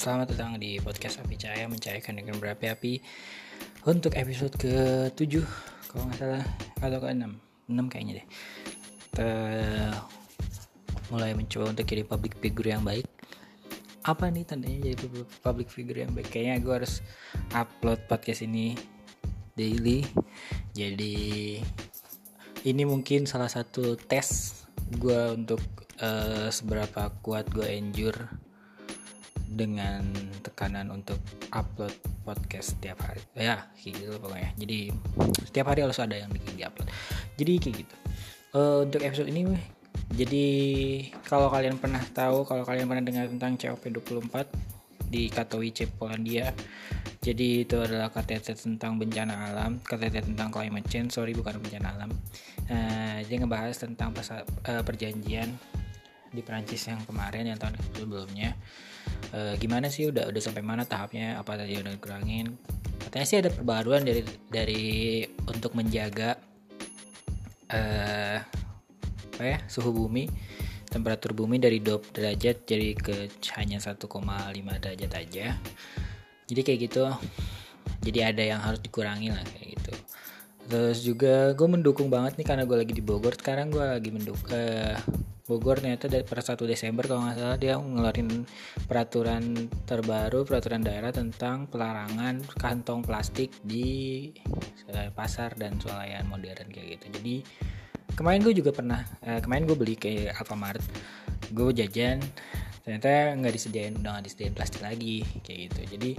Selamat datang di podcast Api Cahaya Mencairkan dengan berapi-api Untuk episode ke-7 Kalau nggak salah Atau ke-6 6 kayaknya deh. Kita mulai mencoba untuk jadi public figure yang baik. Apa nih tandanya jadi public figure yang baik? Kayaknya gue harus upload podcast ini daily. Jadi ini mungkin salah satu tes gue untuk uh, seberapa kuat gue endure dengan tekanan untuk upload podcast setiap hari. Ya kayak gitu pokoknya. Jadi setiap hari harus ada yang bikin di upload. Jadi kayak gitu. Uh, untuk episode ini jadi kalau kalian pernah tahu kalau kalian pernah dengar tentang COP24 di Katowice Polandia jadi itu adalah KTT tentang bencana alam KTT tentang climate change. Sorry bukan bencana alam. Uh, dia ngebahas tentang uh, perjanjian di Prancis yang kemarin yang tahun sebelumnya. E, gimana sih udah udah sampai mana tahapnya? Apa tadi udah dikurangin? Katanya sih ada perbaruan dari dari untuk menjaga eh apa ya suhu bumi temperatur bumi dari 20 derajat jadi ke hanya 1,5 derajat aja. Jadi kayak gitu. Jadi ada yang harus dikurangi lah kayak gitu. Terus juga gue mendukung banget nih karena gue lagi di Bogor. Sekarang gue lagi mendukung uh, Bogor ternyata dari per 1 Desember kalau nggak salah dia ngeluarin peraturan terbaru peraturan daerah tentang pelarangan kantong plastik di pasar dan swalayan modern kayak gitu. Jadi kemarin gue juga pernah uh, kemarin gue beli ke Alfamart gue jajan ternyata nggak disediain udah nggak disediain plastik lagi kayak gitu. Jadi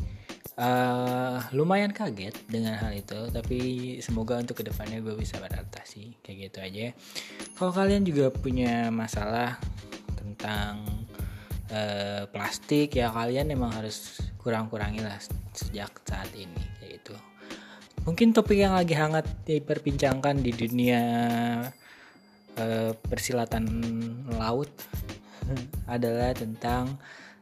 uh, lumayan kaget dengan hal itu tapi semoga untuk ke depannya gue bisa beradaptasi kayak gitu aja. Kalau kalian juga punya masalah tentang uh, plastik ya kalian emang harus kurang-kurangi lah sejak saat ini kayak gitu. Mungkin topik yang lagi hangat diperbincangkan di dunia uh, persilatan laut adalah tentang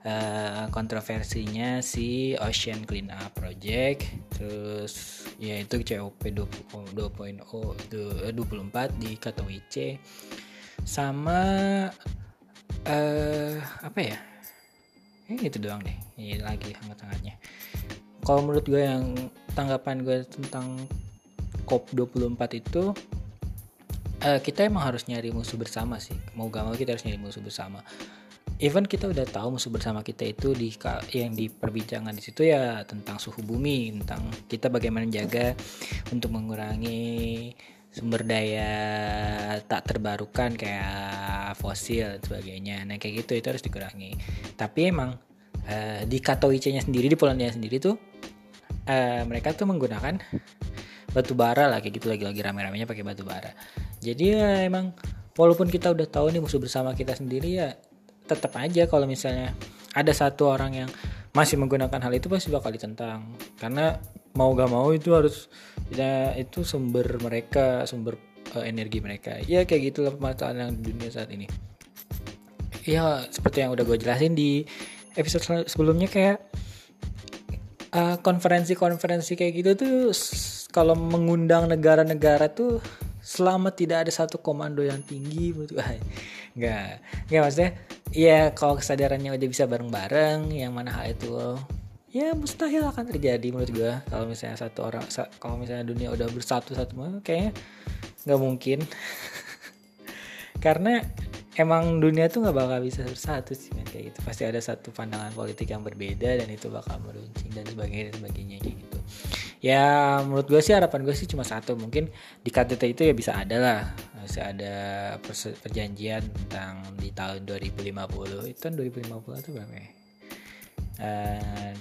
uh, kontroversinya si Ocean Cleanup Project terus yaitu COP 2.0 24 di Katowice sama uh, apa ya? Ini itu doang deh ini lagi hangat-hangatnya. Kalau menurut gue yang tanggapan gue tentang COP 24 itu uh, kita emang harus nyari musuh bersama sih. Mau gak mau kita harus nyari musuh bersama even kita udah tahu musuh bersama kita itu di yang diperbincangan di situ ya tentang suhu bumi tentang kita bagaimana menjaga untuk mengurangi sumber daya tak terbarukan kayak fosil dan sebagainya. Nah kayak gitu itu harus dikurangi. Tapi emang uh, di Katowice-nya sendiri di Polandia sendiri tuh uh, mereka tuh menggunakan batu bara lah kayak gitu lagi-lagi rame-ramenya pakai batu bara. Jadi ya emang walaupun kita udah tahu nih musuh bersama kita sendiri ya tetap aja kalau misalnya ada satu orang yang masih menggunakan hal itu pasti bakal ditentang. Karena mau gak mau itu harus ya itu sumber mereka sumber uh, energi mereka. Ya kayak gitulah permasalahan yang di dunia saat ini. Ya seperti yang udah gue jelasin di episode sebelumnya kayak uh, konferensi-konferensi kayak gitu tuh kalau mengundang negara-negara tuh selama tidak ada satu komando yang tinggi nggak nggak maksudnya ya kalau kesadarannya udah bisa bareng-bareng yang mana hal itu ya mustahil akan terjadi menurut gue kalau misalnya satu orang kalau misalnya dunia udah bersatu satu kayaknya nggak mungkin. Karena emang dunia tuh nggak bakal bisa bersatu sih man. kayak gitu. Pasti ada satu pandangan politik yang berbeda dan itu bakal meruncing dan sebagainya dan sebagainya gitu ya menurut gue sih harapan gue sih cuma satu mungkin di KTT itu ya bisa ada lah. Bisa ada perjanjian tentang di tahun 2050 itu kan 2050 atau berapa ya? Uh,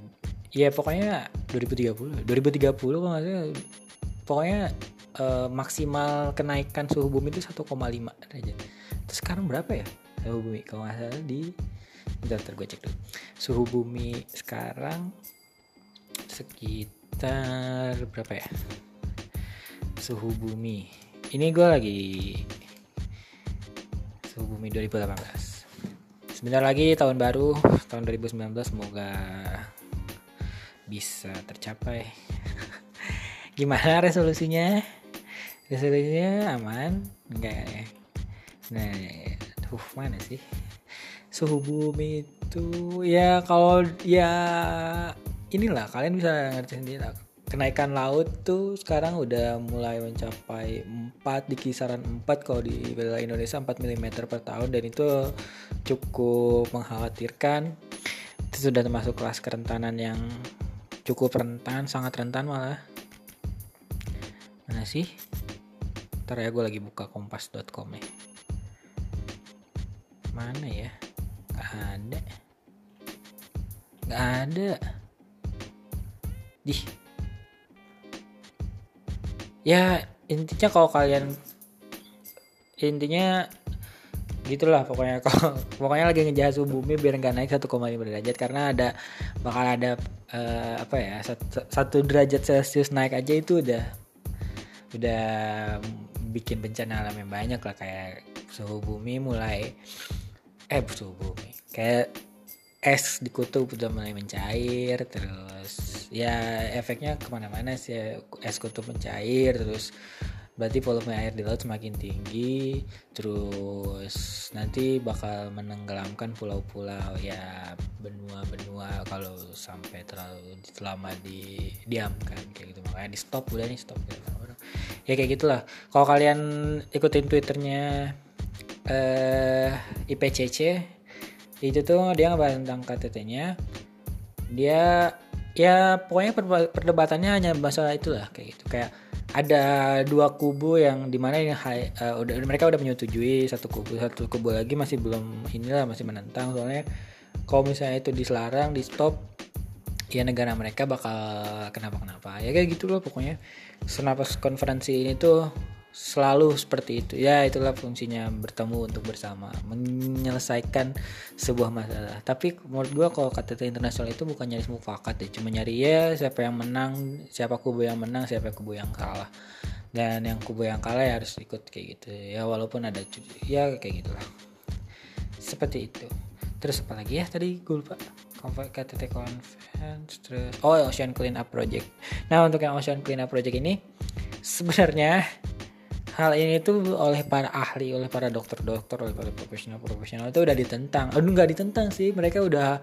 ya pokoknya 2030 2030 kalau nggak salah. Pokoknya uh, maksimal kenaikan suhu bumi itu 1,5 derajat. Terus sekarang berapa ya suhu bumi? Kalau nggak salah di bentar, bentar gue cek dulu. Suhu bumi sekarang sekitar sekitar berapa ya? Suhu bumi. Ini gue lagi suhu bumi 2018 sebentar lagi tahun baru tahun 2019 semoga bisa tercapai. Gimana resolusinya? Resolusinya aman? Enggak ya? Nah tuh mana sih? Suhu bumi itu ya kalau ya inilah kalian bisa ngerti sendiri lah. Kenaikan laut tuh sekarang udah mulai mencapai 4 di kisaran 4 kalau di wilayah Indonesia 4 mm per tahun. Dan itu cukup mengkhawatirkan. Itu sudah termasuk kelas kerentanan yang cukup rentan sangat rentan malah. Mana sih? Ntar ya gue lagi buka kompas.com ya. Mana ya? Gak ada. Gak ada Dih, ya intinya kalau kalian intinya gitulah pokoknya. Kalau pokoknya lagi ngejahat suhu bumi biar nggak naik 1,5 derajat. Karena ada bakal ada uh, apa ya satu, satu derajat celcius naik aja itu udah udah bikin bencana alam yang banyak lah. Kayak suhu bumi mulai eh suhu bumi. Kayak es di kutub udah mulai mencair terus ya efeknya ke mana-mana sih. Es kutub mencair terus berarti volume air di laut semakin tinggi terus nanti bakal menenggelamkan pulau-pulau. Ya benua-benua kalau sampai terlalu lama didiamkan kayak gitu. Makanya di stop udah nih stop ya kayak gitulah. Kalau kalian ikutin twitternya eh, IPCC itu tuh dia ngebahas tentang KTT-nya dia ya pokoknya perdebatannya hanya masalah itulah kayak gitu. Kayak ada dua kubu yang di mana ini uh, udah mereka udah menyetujui satu kubu satu kubu lagi masih belum inilah masih menentang. Soalnya kalau misalnya itu diselarang di stop ya negara mereka bakal kenapa kenapa ya kayak gitu loh pokoknya. Senapas konferensi ini tuh selalu seperti itu. Ya itulah fungsinya bertemu untuk bersama menyelesaikan sebuah masalah. Tapi menurut gua kalau KTT internasional itu bukan nyari mufakat ya cuma nyari ya siapa yang menang siapa kubu yang menang siapa kubu yang kalah. Dan yang kubu yang kalah ya harus ikut kayak gitu. Ya walaupun ada ya kayak gitulah. Seperti itu. Terus apa lagi ya? Tadi gue lupa. KTT Conference terus oh Ocean Clean Up Project. Nah untuk yang Ocean Clean Up Project ini sebenarnya hal ini tuh oleh para ahli, oleh para dokter-dokter, oleh para profesional-profesional itu udah ditentang. Aduh nggak ditentang sih, mereka udah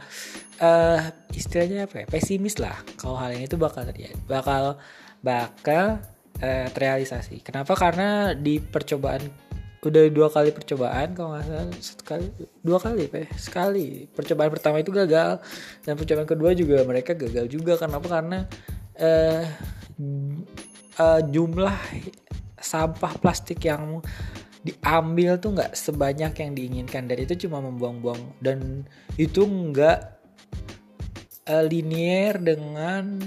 uh, istilahnya apa ya? Pesimis lah kalau hal ini tuh bakal terjadi, bakal bakal uh, terrealisasi. Kenapa? Karena di percobaan udah dua kali percobaan kalau nggak salah sekali dua kali pak sekali percobaan pertama itu gagal dan percobaan kedua juga mereka gagal juga kenapa karena uh, uh, jumlah sampah plastik yang diambil tuh nggak sebanyak yang diinginkan. Dan itu cuma membuang-buang. Dan itu nggak uh, linier dengan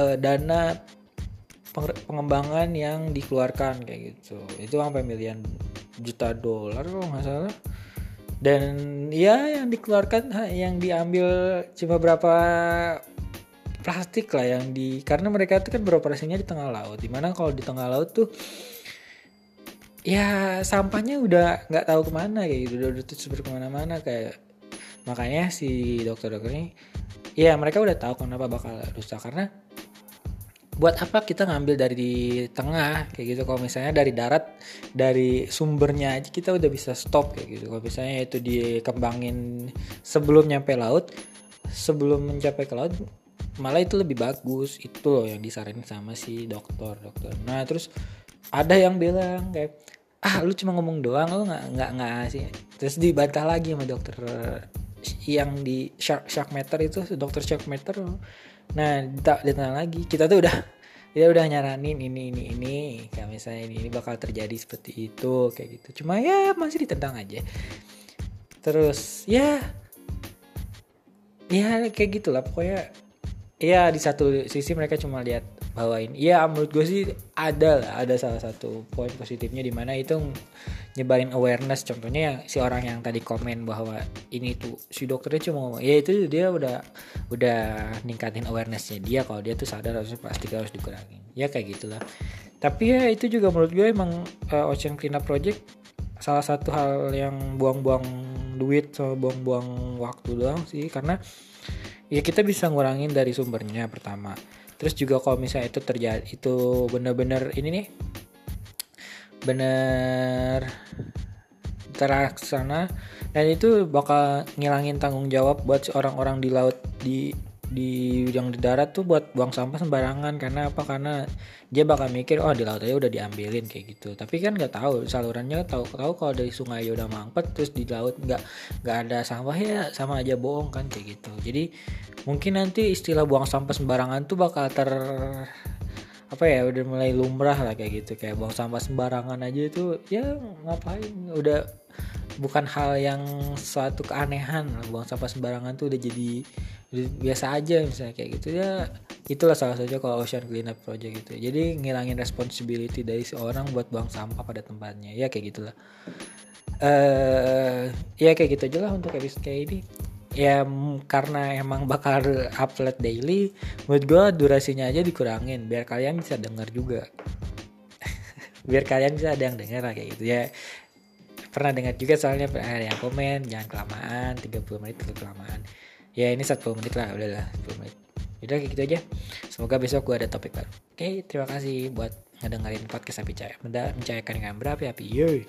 uh, dana pengembangan yang dikeluarkan kayak gitu. Itu sampai miliaran juta dolar kalau nggak salah. Dan ya yang dikeluarkan yang diambil cuma berapa plastik lah yang di karena mereka itu kan beroperasinya di tengah laut. Di mana kalau di tengah laut tuh ya sampahnya udah nggak tahu ke mana kayak gitu. Udah, udah seperti ke mana-mana kayak makanya si dokter-dokter ini ya mereka udah tahu kenapa bakal rusak. Karena buat apa kita ngambil dari tengah kayak gitu. Kalau misalnya dari darat dari sumbernya aja kita udah bisa stop kayak gitu. Kalau misalnya itu dikembangin sebelum nyampe laut sebelum mencapai ke laut malah itu lebih bagus. Itu loh yang disaranin sama si dokter dokter nah terus ada yang bilang kayak ah lu cuma ngomong doang lu nggak nggak nggak sih. Terus dibantah lagi sama dokter yang di shark shark meter itu dokter shark meter nah tak ditanya lagi kita tuh udah dia udah nyaranin ini ini ini kayak misalnya ini, ini bakal terjadi seperti itu kayak gitu. Cuma ya masih ditentang aja. Terus ya ya kayak gitulah pokoknya. Ya di satu sisi mereka cuma lihat bawain. Iya menurut gue sih ada lah ada salah satu poin positifnya di mana itu nyebarin awareness. Contohnya si orang yang tadi komen bahwa ini tuh si dokternya cuma ngomong ya itu dia udah udah ningkatin awarenessnya dia. Kalau dia tuh sadar harus plastik harus dikurangin. Ya kayak gitulah. Tapi ya itu juga menurut gue emang uh, Ocean Cleanup Project salah satu hal yang buang-buang duit sama buang-buang waktu doang sih. Karena ya kita bisa ngurangin dari sumbernya pertama terus juga kalau misalnya itu terjadi itu bener-bener ini nih bener terlaksana dan itu bakal ngilangin tanggung jawab buat orang-orang di laut di di yang di darat tuh buat buang sampah sembarangan. Karena apa? Karena dia bakal mikir oh di laut aja udah diambilin kayak gitu. Tapi kan nggak tahu salurannya tahu tahu kalau dari sungai aja udah mampet terus di laut nggak nggak ada sampah ya sama aja bohong kan kayak gitu. Jadi mungkin nanti istilah buang sampah sembarangan tuh bakal ter apa ya udah mulai lumrah lah kayak gitu. Kayak buang sampah sembarangan aja itu ya ngapain? Udah bukan hal yang suatu keanehan buang sampah sembarangan tuh udah jadi biasa aja misalnya kayak gitu ya itulah salah satu kalau ocean cleanup project gitu. Jadi ngilangin responsibility dari seorang buat buang sampah pada tempatnya ya kayak gitulah. Eh uh, ya kayak gitu aja lah untuk episode kayak ini. Ya karena emang bakal upload daily menurut gue durasinya aja dikurangin biar kalian bisa denger juga. Biar kalian bisa ada yang denger lah kayak gitu ya. Pernah dengar juga soalnya ada yang komen jangan kelamaan 30 menit kelamaan ya ini 10 menit lah udahlah 10 menit. Udah kayak gitu aja. Semoga besok gue ada topik baru. Oke terima kasih buat ngedengerin podcast api cahaya. Mencairkan dengan berapi-api yoi